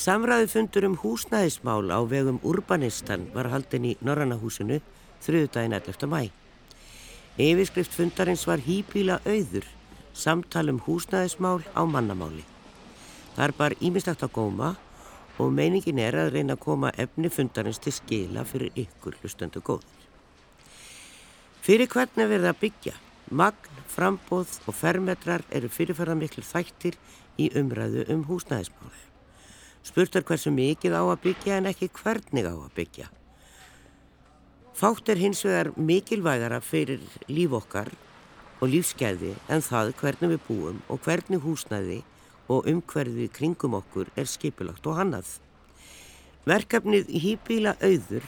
Samræðu fundur um húsnæðismál á vegum Urbanistan var haldin í Norrannahúsinu þrjöðdægin 11. mæ. Yfirskrift fundarins var hýpíla auður, samtal um húsnæðismál á mannamáli. Þar bar ímestagt að góma og meiningin er að reyna að koma efni fundarins til skila fyrir ykkur hlustöndu góður. Fyrir hvernig verða að byggja? Magn, frambóð og fermetrar eru fyrirferðarmiklu þættir í umræðu um húsnæðismál. Spurtar hversu mikið á að byggja en ekki hvernig á að byggja. Fátt er hins vegar mikilvægara fyrir líf okkar og lífskeiði en það hvernig við búum og hvernig húsnæði og umhverfið kringum okkur er skipilagt og hannað. Verkefnið Hýbíla auður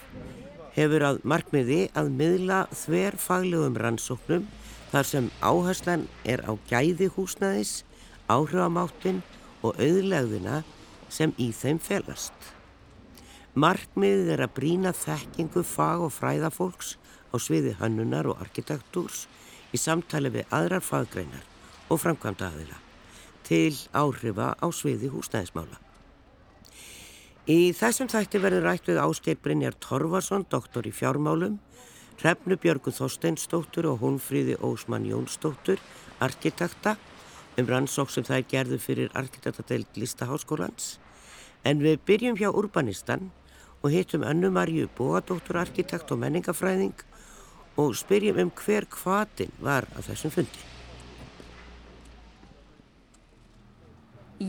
hefur að markmiði að miðla þver faglegum rannsóknum þar sem áherslan er á gæði húsnæðis, áhrifamáttin og auðlegðina sem í þeim felast. Markmiðið er að brína þekkingu fag og fræðafólks á sviði hannunar og arkitektúrs í samtali við aðrar faggreinar og framkvæmda aðila til áhrifa á sviði húsnæðismála. Í þessum þætti verður rætt við Áskeið Brynjar Torvarsson, doktor í fjármálum, Hrefnu Björgu Þorsteinsdóttur og Hónfríði Ósmann Jónsdóttur, arkitekta, um rannsók sem það er gerðu fyrir arkitektadeild Listaháskólans En við byrjum hjá Urbanistan og hittum Önnu Marju Bóadóttur, arkitekt og menningafræðing og spyrjum um hver kvatin var að þessum fundi.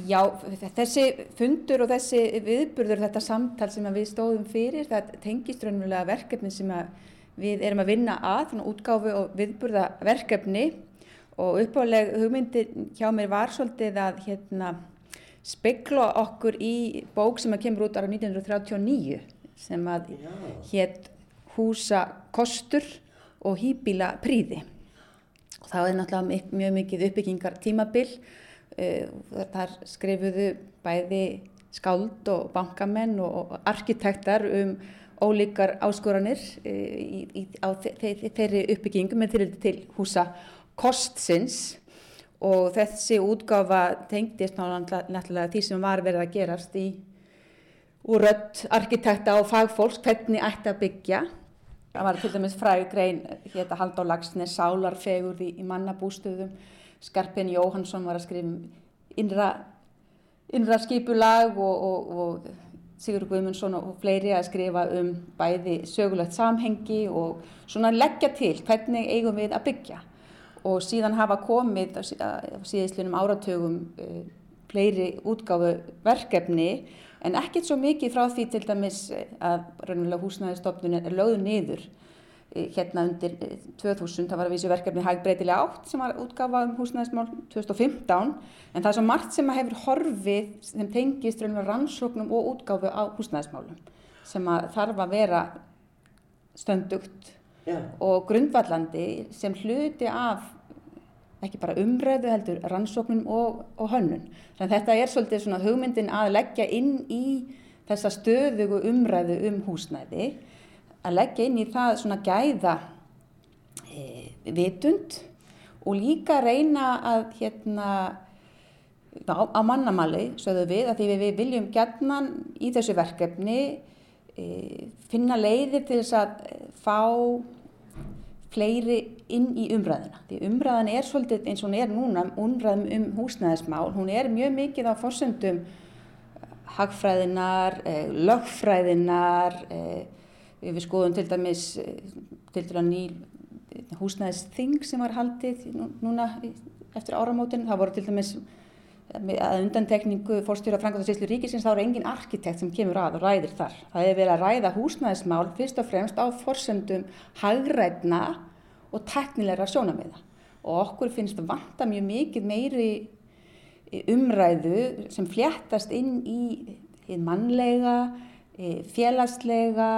Já, þessi fundur og þessi viðburður, þetta samtal sem við stóðum fyrir, það tengist raunverulega verkefni sem við erum að vinna að, þannig útgáfu og viðburða verkefni og uppáleg hugmyndi hjá mér var svolítið að hérna spekla okkur í bók sem að kemur út ára 1939 sem að hétt húsa kostur og hýbíla príði. Og það er náttúrulega mjög mikið uppbyggingar tímabil. Eh, þar skrifuðu bæði skáld og bankamenn og arkitektar um ólíkar áskoranir eh, í, í, á þeirri uppbyggingum með til, til húsa kostsins og þessi útgáfa tengdist náttúrulega því sem var verið að gerast í úr rött arkitekta og fagfólks hvernig ætti að byggja. Það var til dæmis frægugrein hérna Halldór Lagsnes Sálarfegur í, í mannabústöðum. Skarpin Jóhansson var að skrifa um innra, innra skipulag og, og, og Sigur Guðmundsson og fleiri að skrifa um bæði sögulegt samhengi og svona leggja til hvernig eigum við að byggja og síðan hafa komið á síðislinum áratögum uh, fleiri útgáfu verkefni en ekkert svo mikið frá því til dæmis eh, að húsnæðistofnun er lögðu niður uh, hérna undir 2000, það var að vísu verkefni hægbreytilega átt sem var útgáfa um húsnæðismál 2015 en það er svo margt sem hefur horfið sem tengist rannsóknum og útgáfu á húsnæðismálum sem að þarf að vera stöndugt Já. og grundvallandi sem hluti af ekki bara umræðu heldur rannsóknum og, og hönnun. Þannig að þetta er svolítið svona hugmyndin að leggja inn í þessa stöðugu umræðu um húsnæði, að leggja inn í það svona gæða e, vitund og líka reyna að hérna á, á mannamali, sögðu við, að því við, við viljum gætnan í þessu verkefni finna leiðir til þess að fá fleiri inn í umræðina. Því umræðan er svolítið eins og hún er núna, umræðum um húsnæðismál, hún er mjög mikið á forsöndum hagfræðinar, eh, lögfræðinar, við skoðum til dæmis til dæmis ný húsnæðisþing sem var haldið núna eftir áramótin, það voru til dæmis að undantekningu fórstjóra Frankóðarsíslu ríkisins þá er engin arkitekt sem kemur að og ræðir þar. Það er verið að ræða húsnæðismál fyrst og fremst á forsendum hagrætna og teknilegra sjónamiða og okkur finnst vanta mjög mikið meiri umræðu sem fléttast inn í mannlega, félagslega,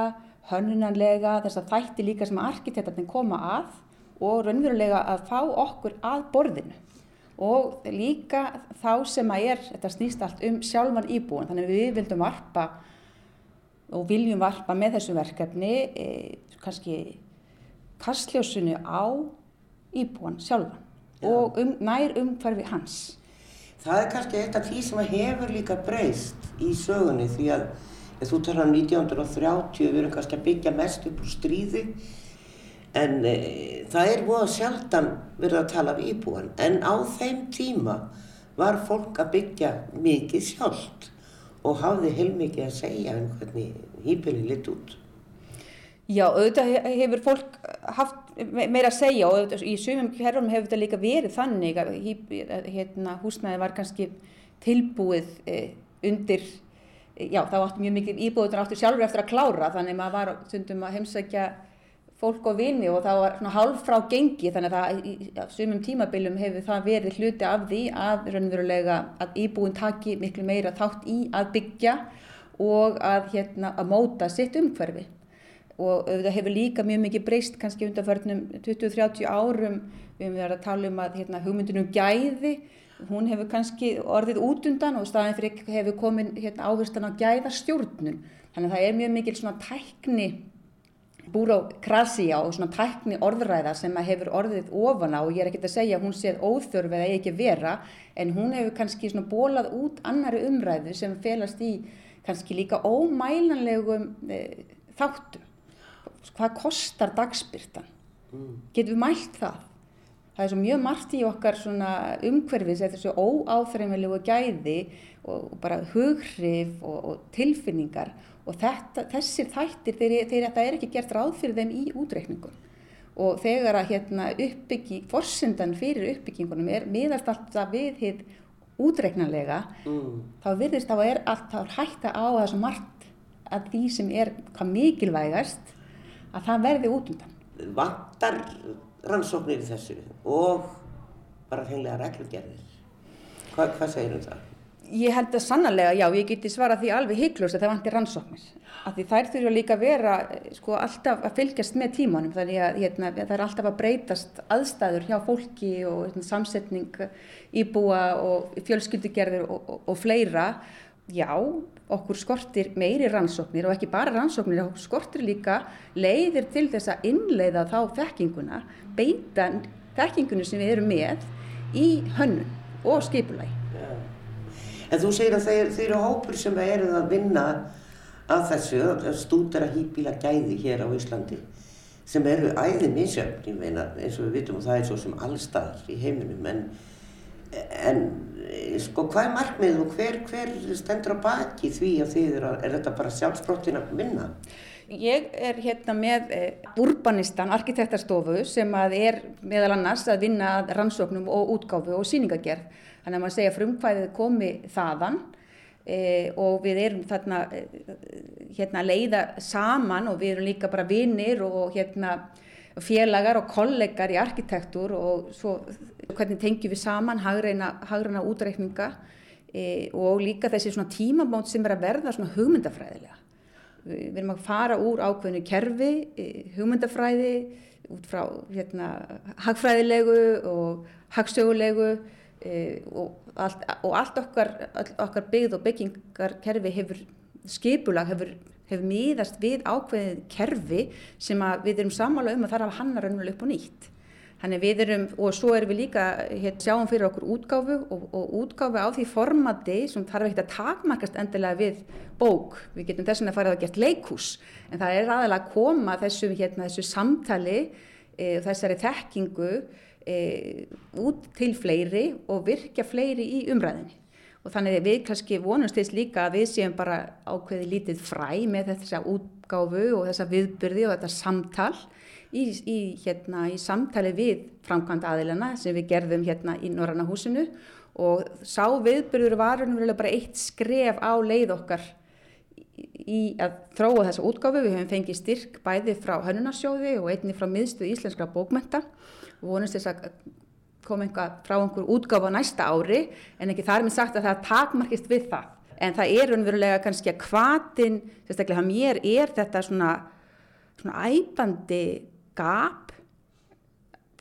hönnunanlega, þess að þætti líka sem arkitektarnir koma að og raunverulega að fá okkur að borðinu og líka þá sem að er, þetta snýst allt um sjálfan íbúin, þannig að við vildum varpa og viljum varpa með þessu verkefni e, kannski kastljósunu á íbúin sjálfan ja. og um, nær umhverfi hans. Það er kannski eitt af því sem hefur líka breyst í sögunni því að þú talar um 1930, við erum kannski að byggja mest upp úr stríði en e, það er að sjaldan verið að tala um íbúan en á þeim tíma var fólk að byggja mikið sjálft og hafði heilmikið að segja um hvernig hýpilin lit út. Já, auðvitað hefur fólk haft meira að segja og auðvitað, í sumum kerfum hefur þetta líka verið þannig að hérna, húsnæði var kannski tilbúið eh, undir, já þá áttu mjög mikið íbúður áttu sjálfur eftir að klára þannig að maður var stundum að heimsækja fólk og vini og það var hálf frá gengi þannig að í sumum tímabilum hefur það verið hluti af því að raunverulega að íbúin taki miklu meira þátt í að byggja og að, hérna, að móta sitt umhverfi. Og það hefur líka mjög mikið breyst kannski undanförnum 20-30 árum. Við verið að tala um að hérna, hugmyndunum gæði hún hefur kannski orðið út undan og staðin fyrir hefur komin hérna, áherslan á gæðastjórnun. Þannig að það er mjög mikil svona tækni búrókrasía og svona tækni orðræða sem hefur orðið ofana og ég er ekki að segja að hún séð óþörf eða ekki vera en hún hefur kannski svona bólað út annari umræðu sem felast í kannski líka ómælanlegum e, þáttum. Hvað kostar dagspyrtan? Mm. Getur við mælt það? Það er svo mjög margt í okkar umhverfis eða þessu óáþreymilegu gæði og bara hughrif og, og tilfinningar og þetta, þessir þættir þeir, þeir, það er ekki gert ráð fyrir þeim í útreikningum og þegar að hérna, uppbygging, forsendan fyrir uppbyggingunum er miðast alltaf við hitt útreiknanlega mm. þá virðist þá er alltaf hætta á þessu margt að því sem er hvað mikilvægast að það verði út undan. Vantar rannsóknir í þessu og bara hreinlega reglumgerðir. Hva, hvað segir um það? Ég held að sannarlega, já, ég geti svarað því alveg heiklust að það vantir rannsóknir. Af því þær þurfa líka að vera sko, alltaf að fylgjast með tímanum. Þannig að hérna, það er alltaf að breytast aðstæður hjá fólki og hérna, samsetning íbúa og fjölskyldugerður og, og, og fleira. Já, okkur skortir meiri rannsóknir og ekki bara rannsóknir, okkur skortir líka leiðir til þess að innleiða þá þekkinguna, beita þekkingunni sem við erum með í hönnun og skipulæg. En þú segir að þeir, þeir eru hópur sem eru að vinna að þessu, að stúdara hýbíla gæði hér á Íslandi sem eru æðið misjöfn, ég meina, eins og við vitum og það er svo sem allstaðar í heiminum, en, en sko hvað er markmið og hver, hver stendur á baki því að þið eru, er þetta bara sjálfsbrottin að vinna? Ég er hérna með eh, Urbanistan arkitektarstofu sem að er meðal annars að vinna rannsóknum og útgáfu og síningagerð Þannig að maður segja frumkvæðið komi þaðan e, og við erum þarna e, hérna leiða saman og við erum líka bara vinnir og hérna félagar og kollegar í arkitektur og svo hvernig tengjum við saman hagreina, hagreina útreikninga e, og líka þessi svona tímabót sem er að verða svona hugmyndafræðilega. Við erum að fara úr ákveðinu kerfi, e, hugmyndafræði, út frá hérna, hagfræðilegu og hagstögulegu og, allt, og allt okkar, okkar byggð og byggingarkerfi hefur skipulag, hefur, hefur miðast við ákveðið kerfi sem við erum samála um að er að hanna raunveruleg upp og nýtt. Þannig við erum, og svo erum við líka, hér sjáum fyrir okkur útgáfu og, og útgáfu á því formati sem þarf ekki að takmarkast endilega við bók. Við getum þess að fara að gera leikús, en það er aðalega að koma þessu, hérna, þessu samtali, e, þessari þekkingu e, út til fleiri og virkja fleiri í umræðinni. Og þannig við kannski vonumst þess líka að við séum bara ákveði lítið fræ með þessa útgáfu og þessa viðbyrði og þetta samtal í, í, hérna, í samtali við framkvæmda aðilana sem við gerðum hérna í Norranna húsinu og sá viðbyrður var bara eitt skref á leið okkar í að þróa þessa útgáfu. Við hefum fengið styrk bæði frá Hönnunarsjóði og einni frá miðstu íslenskra bókmenta og vonast þess að koma einhvað frá einhver útgáfa næsta ári en ekki þar er mér sagt að það takmarkist við það. En það er unverulega kannski að hvaðin, sérstaklega að mér er þetta svona, svona æbandi gap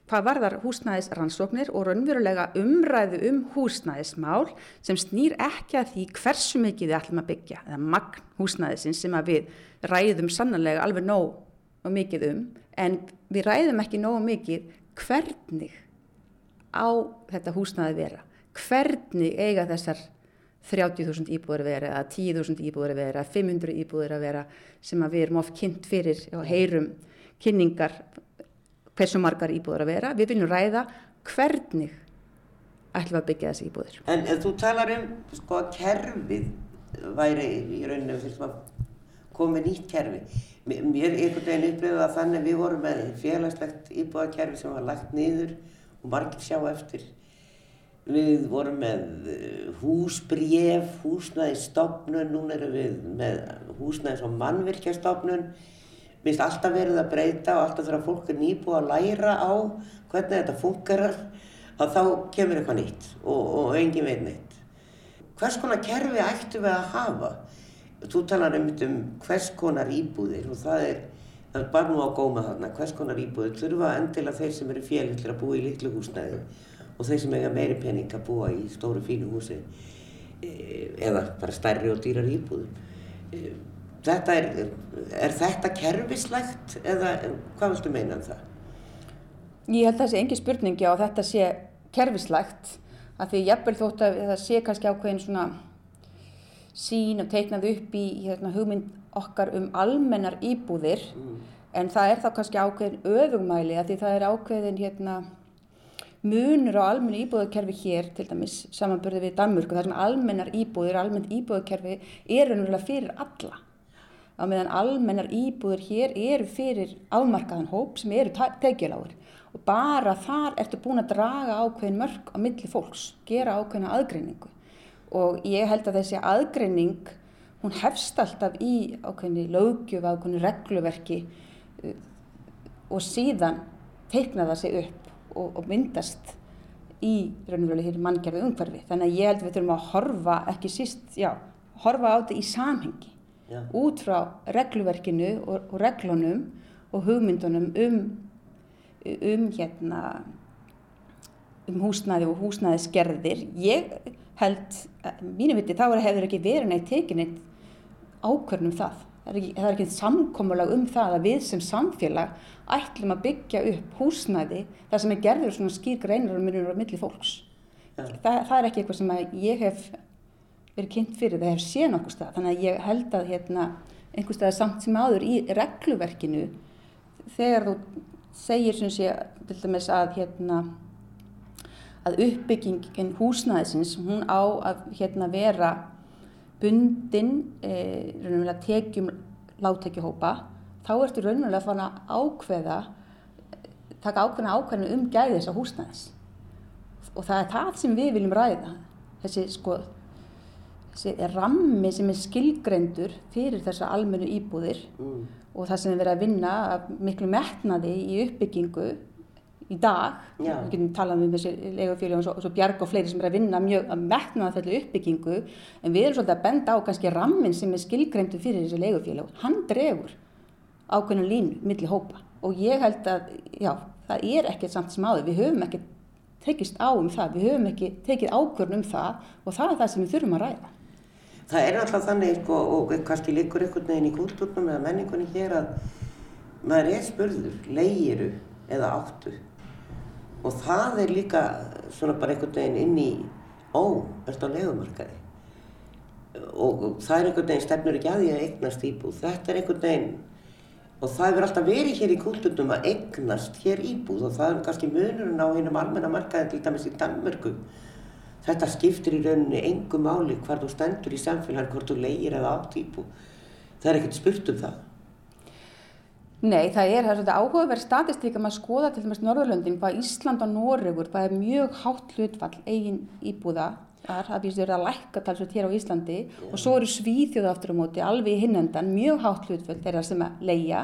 hvað varðar húsnæðisrannsóknir og raunverulega umræðu um húsnæðismál sem snýr ekki að því hversu mikið við ætlum að byggja eða magn húsnæðisins sem við ræðum sannanlega alveg nóg mikið um en við ræðum ekki nóg mikið hvernig á þetta húsnæði vera hvernig eiga þessar 30.000 íbúður vera eða 10.000 íbúður vera, 500 íbúður að vera sem að við erum oft kynnt fyrir og heyrum kynningar hversu margar íbúður að vera. Við viljum ræða hvernig ætlum að byggja þessi íbúður. En þú talar um sko að kerfið væri í rauninu fyrir að komið nýtt kerfi. Mér er einhvern veginn upplifið að þannig við vorum með félagslegt íbúðakerfi sem var lagt niður og margir sjá eftir. Við vorum með eh, húsbréf, húsnæðistofnun, núna erum við með húsnæðis- og mannvirkjastofnun. Mér finnst alltaf verið að breyta og alltaf þegar fólk er nýbúið að læra á hvernig þetta fungerar að þá kemur eitthvað nýtt og, og engin veit neitt. Hvers konar kerfi ættu við að hafa? Þú talar um, hvers konar íbúðir og það er, það er bara nú á góma þarna, hvers konar íbúðir þurfa endilega þeir sem eru félitlir að búa í litlu húsnæði og þeir sem eiga meiri pening að búa í stóru fínu húsi e, eða bara stærri og dýrar íbúðum. E, þetta er, er þetta kerfislægt eða hvað viltu meina um það? Ég held að það sé engi spurningi á að þetta sé kerfislægt að því jafnvel þótt að það sé kannski ákveðin svona sín og teiknað upp í hérna, hugmynd okkar um almennar íbúðir. Mm. en það er þá kannski ákveðin öfugmæli að því það er ákveðin hérna, munur á almennu íbúðarkerfi hér til dæmis samanbörði við Danmurku þar sem almennar íbúðir, almennt íbúðarkerfi er raunverulega fyrir alla. Á meðan almennar íbúðir hér eru fyrir afmarkaðan hóp sem eru tekjulágur og bara þar ertu búin að draga ákveðin mörg á milli fólks, gera ákveðina aðgreiningu og ég held að þessi aðgreining hún hefst alltaf í ákveðinni lögjöf, ákveðinni regluverki uh, og síðan teikna það sig upp og, og myndast í raunverulega hér manngjörðu umhverfi. Þannig að ég held að við þurfum að horfa ekki síst, já, horfa á þetta í samhengi já. út frá regluverkinu og, og reglunum og hugmyndunum um um hérna um húsnæði og húsnæðisgerðir ég held, mínu viti þá hefur ekki verið neitt tekin eitt ákvörnum það. Það er ekki, það er ekki samkómulag um það að við sem samfélag ætlum að byggja upp húsnæði þar sem er gerður svona skýr greinar og myndir á milli fólks. Ja. það, það er ekki eitthvað sem ég hef verið kynnt fyrir, það hef séð nokkuð stað þannig að ég held að hérna, einhver stað samt sem áður í regluverkinu þegar þú segir sem sé til dæmis að hérna að uppbyggingin húsnæðisins hún á að hérna vera bundin e, raunverulega tekjum láttekjuhópa þá ertu raunverulega að fara að ákveða taka ákveðna ákveðinu um gæði þessa húsnæðis. Og það er það sem við viljum ræða. Þessi sko þessi rammi sem er skilgrendur fyrir þessa almennu íbúðir mm. og það sem við verðum að vinna miklu metnaði í uppbyggingu í dag, Já. við getum talað um þessi legufélagum og svo, svo Bjarg og fleiri sem er að vinna mjög að metnaða þetta uppbyggingu. En við erum svolítið að benda á kannski rammin sem er skilgreindu fyrir þessi legufélag hann drefur ákveðinu línu millir hópa. Og ég held að já, það er ekkert samt sem áður. Við höfum ekki tekist á um það. Við höfum ekki tekið ákvörn um það. Og það er það sem við þurfum að ræða. Það er alltaf þannig sko, og kannski likur einhvern veginn í kultúrnum eða menningunni hér að maður er spurður, leigiru eða áttu og það er líka svona bara einhvern veginn inn í ó, ertu á legumarkaði og það er einhvern veginn stefnur ekki að því að eignast íbúð þetta er einhvern veginn og það hefur alltaf verið hér í kultúrnum að eignast hér íbúð og það er kannski munurinn á hennum almenna markaði til dæmis í Danmörku Þetta skiptir í rauninni engu máli hvar þú stendur í samfélagin, hvort þú leigir eða átt íbú. Það er ekkert spurt um það. Nei, það er, það er svona áhugaverð statistík að maður skoða til dæmis Norðurlöndin, hvað Ísland og Noregur, það er mjög hátt hlutfall eigin íbúða, þar það býst verið að lækka talsveit hér á Íslandi yeah. og svo eru Svíþjóða aftur á móti, alveg í hinnendan, mjög hátt hlutfall þeirra sem að leia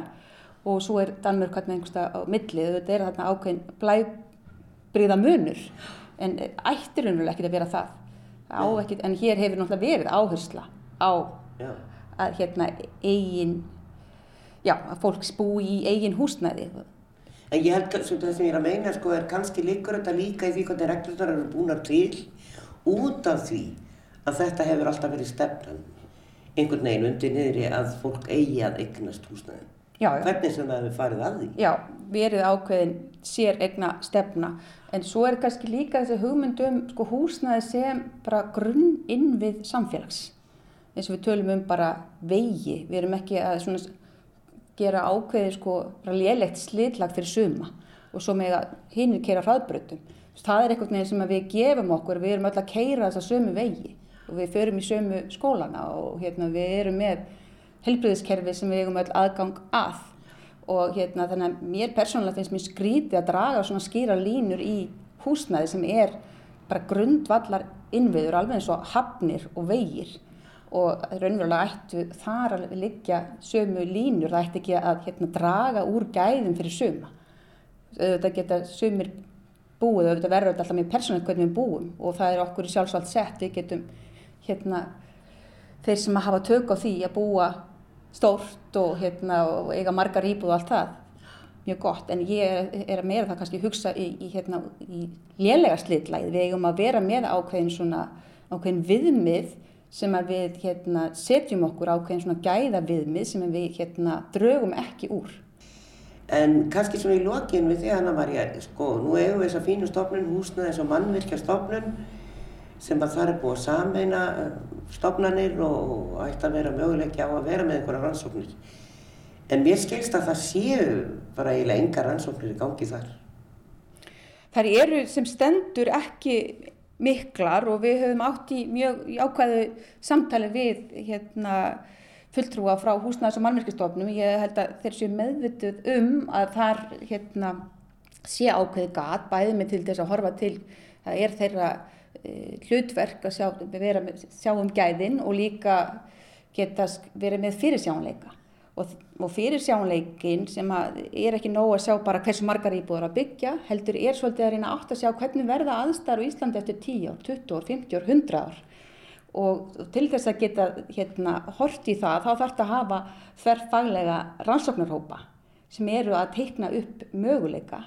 og svo er Danmörk hérna einhversta á millið, þetta er þarna ákveðin blæbriða munur en ættir raunverulega ekki að vera það, ekkit, en hér hefur náttúrulega verið áhersla á já. að hérna eigin já, að fólk spú í eigin húsnæði En ég held að það sem ég er að meina sko er kannski líkur þetta líka í því hvernig reglurnar eru búinar til út af því að þetta hefur alltaf verið stefnan einhvern veginn undir niðri að fólk eigi að eignast húsnæðin Já, já. Hvernig sem það hefur farið að því? Já, verið ákveðin sér egna stefna. En svo er kannski líka þessi hugmyndum sko, húsnaði sem bara grunn inn við samfélags. Eins og við tölum um bara vegi. Við erum ekki að svona, gera ákveði sko, lélegt slitlag fyrir suma og svo með að hinn er keira hraðbrötum. Það er eitthvað sem við gefum okkur. Við erum öll að keira þessa sömu vegi og við förum í sömu skólana og hérna, við erum með helbriðiskerfi sem við eigum öll aðgang að og hérna þannig að mér persónulega finnst mér skrítið að draga svona skýra línur í húsnæði sem er bara grundvallar innviður alveg eins og hafnir og vegir og raunverulega ættu þar að liggja sömu línur, það ætti ekki að hérna, draga úr gæðum fyrir söma. Þetta geta sömur búið, þetta verður alltaf mjög persónalegt hvernig við búum og það er okkur sjálfsvælt sett, við getum hérna þeir sem að hafa tök á því að búa stórt og, hérna, og eiga margar íbúð og allt það mjög gott. En ég er að meira það kannski hugsa í, í, hérna, í lélega slitlæð við eigum að vera með ákveðin svona ákveðin viðmið sem að við hérna, setjum okkur ákveðin svona gæða viðmið sem við hérna, draugum ekki úr En kannski svona í lokin við því hana var ég, sko, nú eigum við þessa fínu stofnun, húsnaði þess að mannvirkja stofnun sem að það er búið að sameina eh, stofnanir og ætti að vera möguleikja á að vera með einhverja rannsóknir. En mér skilst að það séu bara eiginlega enga rannsóknir í gangi þar. Það eru sem stendur ekki miklar og við höfum átt í mjög ákvæðu samtali við hérna, fulltrúa frá húsnæðis- og mannverkistofnum. Ég held að þeir séu meðvituð um að þar hérna, sé ákveði gat, bæði með til þess að horfa til, það er þeirra Eh, hlutverk að sjá, vera, sjá um gæðin og líka geta verið með fyrirsjánleika og, og fyrirsjánleikin sem er ekki nóg að sjá bara hversu margar íbúður að byggja heldur er svolítið að reyna átt að sjá hvernig verða aðstæður í Íslandi eftir 10 ár, 20 ár, 50 ár, 100 ár. Og til þess að geta hérna, hort í það þá þarf þetta að hafa þverrfaglega rannsóknarhópa sem eru að teikna upp möguleika.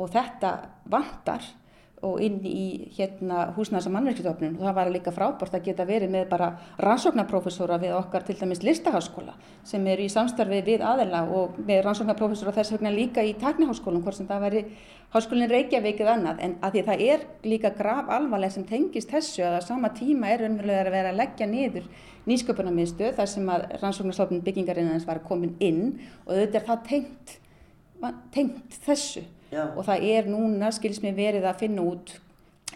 Og þetta vantar og inn í hérna húsnæðs- og mannverkstofnun og það var líka frábært að geta verið með bara rannsóknarprofessora við okkar til dæmis listaháskóla sem eru í samstarfi við aðela og með rannsóknarprofessora þess vegna líka í takniháskólum hvort sem það væri háskólinn Reykjavík eða annað. En að því það er líka graf alvarleg sem tengist þessu að á sama tíma er raunverulega að vera að leggja niður nýsköpunarmiðstöð þar sem að rannsóknarstofnun byggingarinnans var komin inn. Og þetta er það tengt, tengt þessu Já. og það er núna, skils mér verið að finna út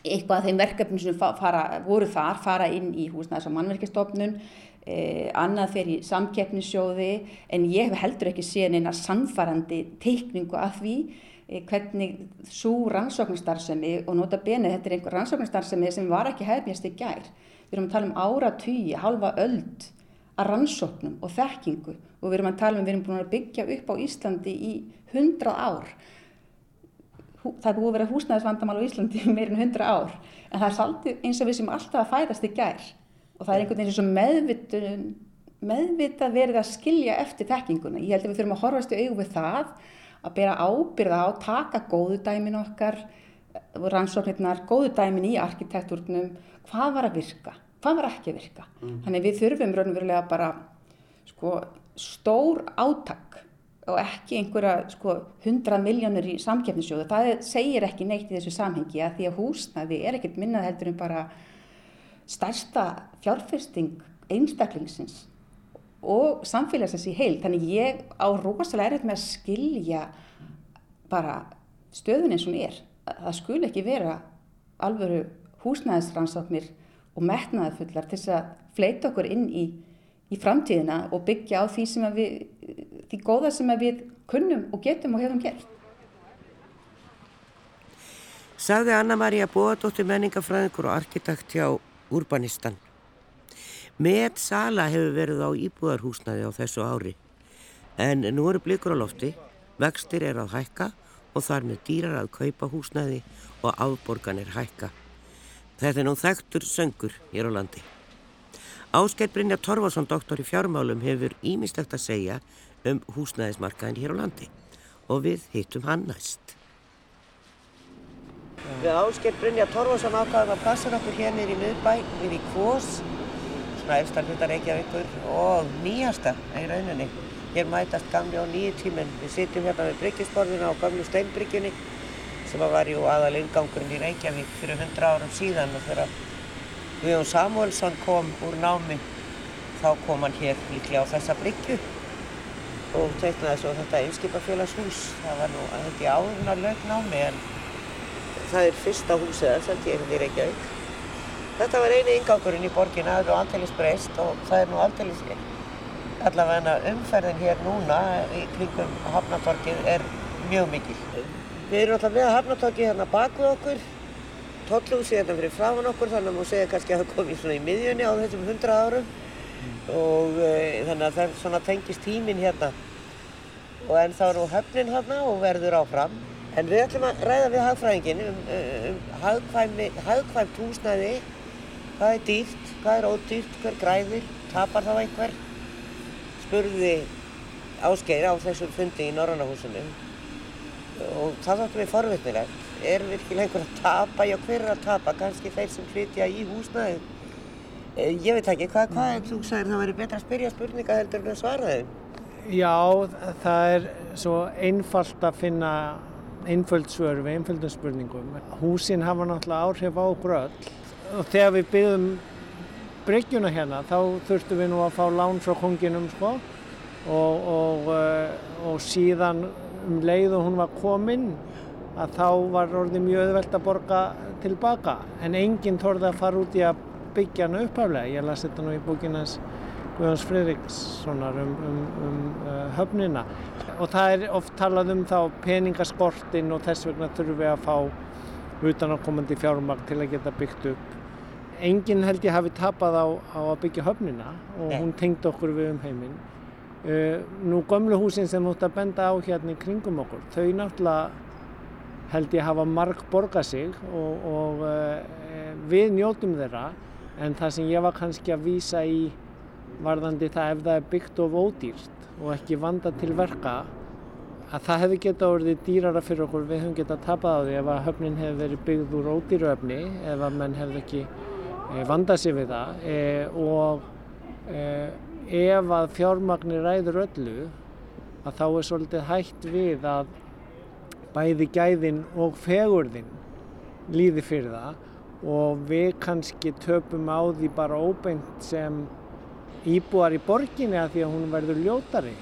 eitthvað af þeim verkefnum sem fara, voru þar, fara inn í húsnæðis- og mannverkistofnun, eh, annað fyrir samkeppnissjóði en ég hef heldur ekki séð neina sannfarandi teikningu af því eh, hvernig svo rannsóknarstarfsemi og nota benið, þetta er einhver rannsóknarstarfsemi sem var ekki hefnjast í gær. Við erum að tala um áratugji, halva öld að rannsóknum og þekkingu og við erum að tala um, við erum búin að byggja upp á Íslandi í hundrað ár það er búið að vera húsnæðisvandamál á Íslandi meirinn 100 ár en það er svolítið eins og við sem alltaf að fæðast í gær og það er einhvern veginn eins og meðvitað meðvita verið að skilja eftir þekkinguna. Ég held að við þurfum að horfast í auðvið það að bera ábyrða á taka góðu dæmin okkar rannsóknirnar, góðu dæmin í arkitektúrnum, hvað var að virka hvað var ekki að virka. Mm. Þannig við þurfum raunverulega bara sko, stór átak og ekki einhverja sko, 100 miljónur í samkeppnisjóðu. Það segir ekki neitt í þessu samhengi að því að húsnaði er ekkert minnað heldur en bara stærsta fjárfyrsting einstaklingsins og samfélagsins í heil. Þannig ég á rosalega erfitt með að skilja bara stöðun eins og hún er. Það skul ekki vera alvöru húsnæðisrannsóknir og metnaðafullar til þess að fleita okkur inn í, í framtíðina og byggja á því við því góða sem við kunnum og getum og hefum gert. Sagði Anna-Maria Bóadóttir menningafræðingur og arkitekt hjá Urbanistan. Með sala hefur verið á íbúðarhúsnaði á þessu ári. En nú eru blikur á lofti, vextir er að hækka og þar með dýrar að kaupa húsnaði og afborganir hækka. Þetta er nú þekktur söngur hér á landi. Ásker Brynja Torfarsson, doktor í fjármálum, hefur ímislegt að segja um húsnæðismarkaðin hér á landi og við hittum hann næst. Við ásker Brynja Torfarsson ákvaðum að passa okkur hér niður í miðbæ, við í Kvós, svona efstar hlutar Reykjavíkur og nýjasta í rauninni, Hér mætast gamli og nýju tíminn. Við sitjum hérna við bryggjusborðina á gamlu steinbryggjunni sem var jú aðal ingangurinn í Reykjavík fyrir hundra árum síðan og þegar Guðjón Samuelsson kom úr námi þá kom hann hér líklega á þessa bryggju og teiknaði svo þetta einskipafélagshús. Það var nú, held ég áðurinn að lög námi en það er fyrsta húsið þess að ég hef í Reykjavík. Þetta var eini ingangurinn í borginna, það er nú aldeilis breyst og það er nú aldeilis allavega umferðin hér núna í kringum Hafnatorkið er mjög mikil. Við erum alltaf með Hafnatorkið hérna bak við okkur, tollhúsið hérna fyrir frafan okkur þannig að maður segja kannski að það komið svona í miðjunni á þessum hundra árum. Og e, þannig að það svona tengist tíminn hérna. Og en þá er nú höfnin hérna og verður áfram. En við ætlum að ræða við hagfræðingin um, um hagkvæmt húsnæði, hvað er dýrt, hvað er ódýrt, hver græðir, tapar þá einhver? Spurði Ásgeir á þessum fundi í Norrannahúsinu og það þáttum við forvittnilegt. Er virkilega einhver að tapa? Já, hver er að tapa? Kanski þeir sem flytja í húsnaði? Eh, ég veit ekki, hvað, hvað er þú sagðir það væri betra að spyrja spurninga heldur en að svara þeim? Já, það er svo einfalt að finna einföld svör við einföldum spurningum. Húsin hafa náttúrulega áhrif á okkur öll og þegar við byggðum bryggjuna hérna þá þurftum við nú að fá lán frá konginum sko og, og, eh, og síðan um leið og hún var komin að þá var orðið mjög öðvelt að borga tilbaka en enginn þorði að fara út í að byggja hann upphaflega. Ég las þetta nú í bókinans Guðjóns Fridrikssonar um, um, um uh, höfnina og það er oft talað um þá peningaskortin og þess vegna þurfum við að fá utanakomandi fjármagn til að geta byggt upp enginn held ég hafi tapað á, á að byggja höfnina og hún tengd okkur við um heiminn. Uh, nú gömlu húsin sem þú ætti að benda á hérna í kringum okkur, þau náttúrulega held ég hafa marg borga sig og, og uh, við njótum þeirra. En það sem ég var kannski að vísa í varðandi það ef það er byggt of ódýrt og ekki vanda til verka að það hefði geta orðið dýrara fyrir okkur. Við höfum geta tapað á því ef að höfnin hefði verið byggð úr ódýru öfni ef að menn hefði ekki Eh, vanda sig við það. Eh, og eh, ef að fjármagnir ræður öllu að þá er svolítið hægt við að bæði gæðin og fegurðin líði fyrir það og við kannski töpum á því bara óbeint sem íbúar í borginni að því að hún verður ljótari.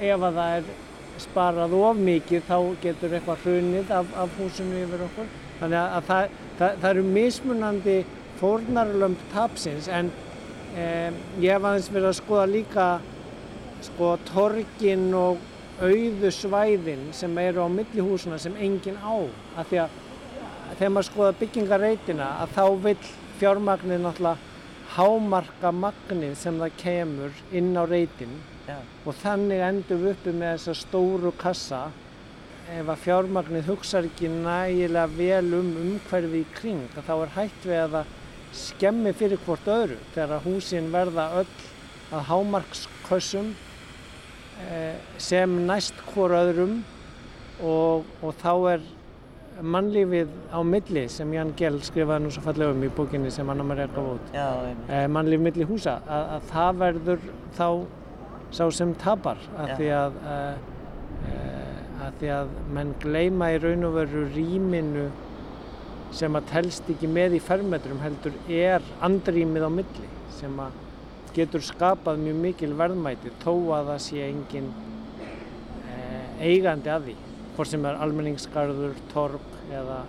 Ef að það er sparað of mikið þá getur eitthvað hrunið af, af húsinu yfir okkur. Þannig að það, það, það eru mismunandi fórnarlömp tapsins en eh, ég hef aðeins verið að skoða líka sko torgin og auðu svæðin sem eru á millihúsuna sem engin á. Af því að þegar maður skoða byggingareitina að þá vil fjármagnir náttúrulega hámarka magnið sem það kemur inn á reitin. Ja. og þannig endur við uppi með þessa stóru kassa. Ef að fjármagnið hugsa ekki nægilega vel um umhverfi í kring þá er hægt við að það skemmi fyrir hvort öðru þegar húsin verða öll að hámarkskössum sem næst hvort öðrum og, og þá er mannlífið á milli sem Jan Gjell skrifaði nú svo fallega um í bókinni sem Anna Maria gaf út. Eh, mannlíf milli húsa að, að það verður þá sá sem tapar að því að, að, eh, að því að menn gleima í raun og veru rýminu sem að telst ekki með í fermetrum heldur er andrýmið á milli sem að getur skapað mjög mikil verðmæti þó að það sé engin eh, eigandi að því hvort sem er almenningsgarður, torg eða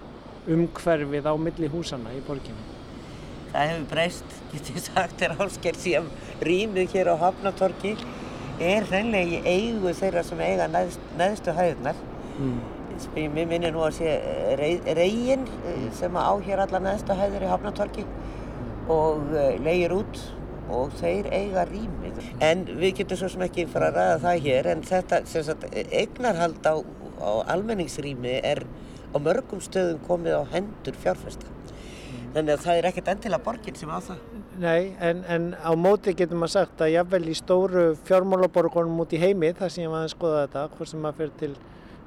umhverfið á milli húsana í borginni. Það hefur breyst, getur ég sagt, er ásker síðan rýmið hér á Hafnatorki er hreinlega í eigu þeirra sem eiga neðst, neðstu hæðunar mm. Mér minnir nú að sé eh, reygin eh, sem á hér allar neðsta hæðir í Hafnatorki og eh, leigir út og þeir eiga rýmið. En við getum svo sem ekki fara að ræða það hér en þetta sagt, eignarhald á, á almenningsrými er á mörgum stöðum komið á hendur fjárfesta. Þannig að það er ekkert endilega borginn sem á það. Nei, en, en á móti getur maður sagt að jáfnvel í stóru fjármálaborgunum út í heimi, þar sem ég að skoða þetta, hvort sem maður fyrir til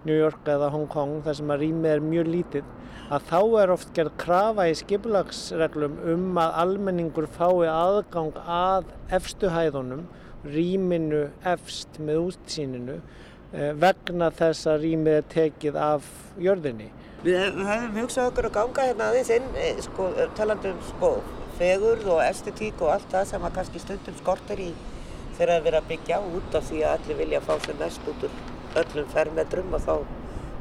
New York eða Hong Kong þar sem að rýmið er mjög lítið að þá er oft gerð krafa í skipulagsreglum um að almenningur fái aðgang að efstu hæðunum rýminu efst með útsýninu eh, vegna þess að rýmið er tekið af jörðinni. Við höfum hugsað okkur að ganga hérna aðeins inn, eh, sko, talandum sko, fegurð og estetík og allt það sem að kannski stundum skortir í þegar að vera að byggja út af því að allir vilja fá sem mest út úr öllum fermetrum og þá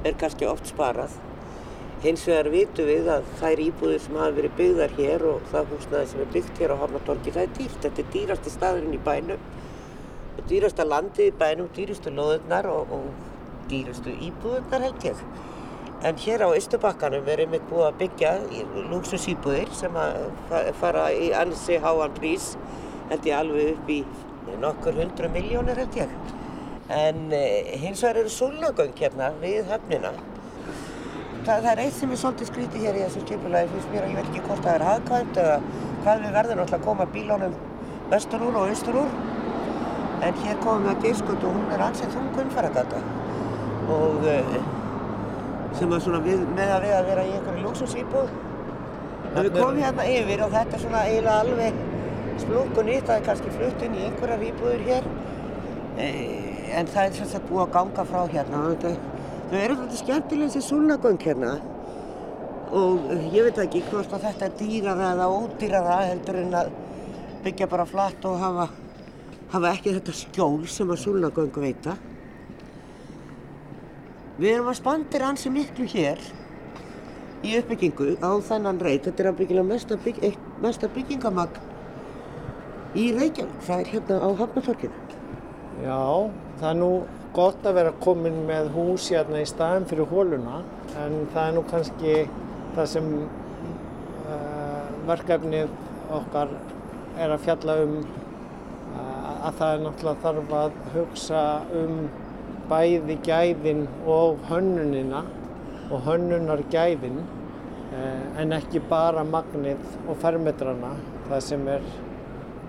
er kannski oft sparað. Hins vegar vitum við að þær íbúðir sem hafa verið byggðar hér og það húsnaði sem er byggt hér á Hafnatorgi, það er dýrt. Þetta er dýrasti staðurinn í bænum, dýrasta landið í bænum, dýrastu loðurnar og, og dýrastu íbúðurnar held ég. En hér á Ístubakkanum er einmitt búið að byggja lúksusýbúðir sem fara í ansi háan prís, held ég alveg upp í nokkur hundru miljónir held ég. En eh, hins vegar eru súlnagöng hérna við höfnina. Það, það er eitt sem er svolítið skrítið hér í þessu skipulagi, finnst mér að ég veit ekki hvort það er hagkvæmt eða hvað við verðum alltaf að koma bílónum vestur úr og austur úr. En hér komum við að Geiskut og hún er ansett þung umfæragata. Og eh, sem að svona við, með að við að vera í einhverju luxusýbúð. En við komum hérna yfir og þetta er svona eiginlega alveg splungun nýtt, það er kannski flutt inn í einhverjar íbúður hér. En það er sagt búið að ganga frá hérna. Þau eru alltaf skemmtilega þessi súlnagöng hérna og ég veit ekki hvort að þetta er dýrara eða ódýrara heldur en að byggja bara flatt og hafa, hafa ekki þetta skjól sem að súlnagöng veita. Við erum að spandir ansi miklu hér í uppbyggingu á þennan reit. Þetta er að byggja mesta, bygg, mesta byggingamagn í Reykjavík. Það er hérna á Hafnatorkinu. Já, það er nú gott að vera komin með hús hérna í staðin fyrir hóluna en það er nú kannski það sem uh, verkefnið okkar er að fjalla um uh, að það er náttúrulega þarf að hugsa um bæði gæðin og hönnunina og hönnunar gæðin uh, en ekki bara magnið og fermetrana það sem er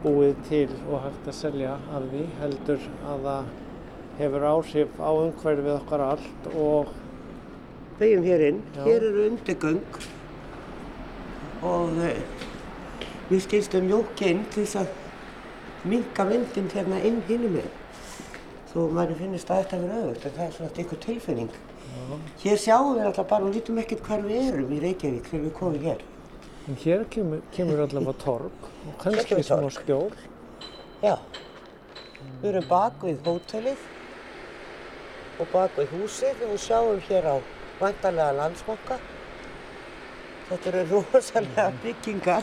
búið til og hægt að selja af því heldur að það hefur áhrif á umhverfið okkar allt og Beigjum hér inn, Já. hér eru undirgöng og uh, við skilstum mjók inn til þess að minka vindin hérna inn hinum með þó maður finnist að þetta verið auðvöld en það er svona eitthvað tilfinning. Hér sjáum við alltaf bara og lítum ekkert hvar við erum í Reykjavík þegar við komum hér. en hér kemur, kemur allavega torg og kannski smá skjól. Já, við erum bak við hótelið og bak við húsið og við sjáum hér á vantarlega landsbanka. Þetta eru rosalega byggingar.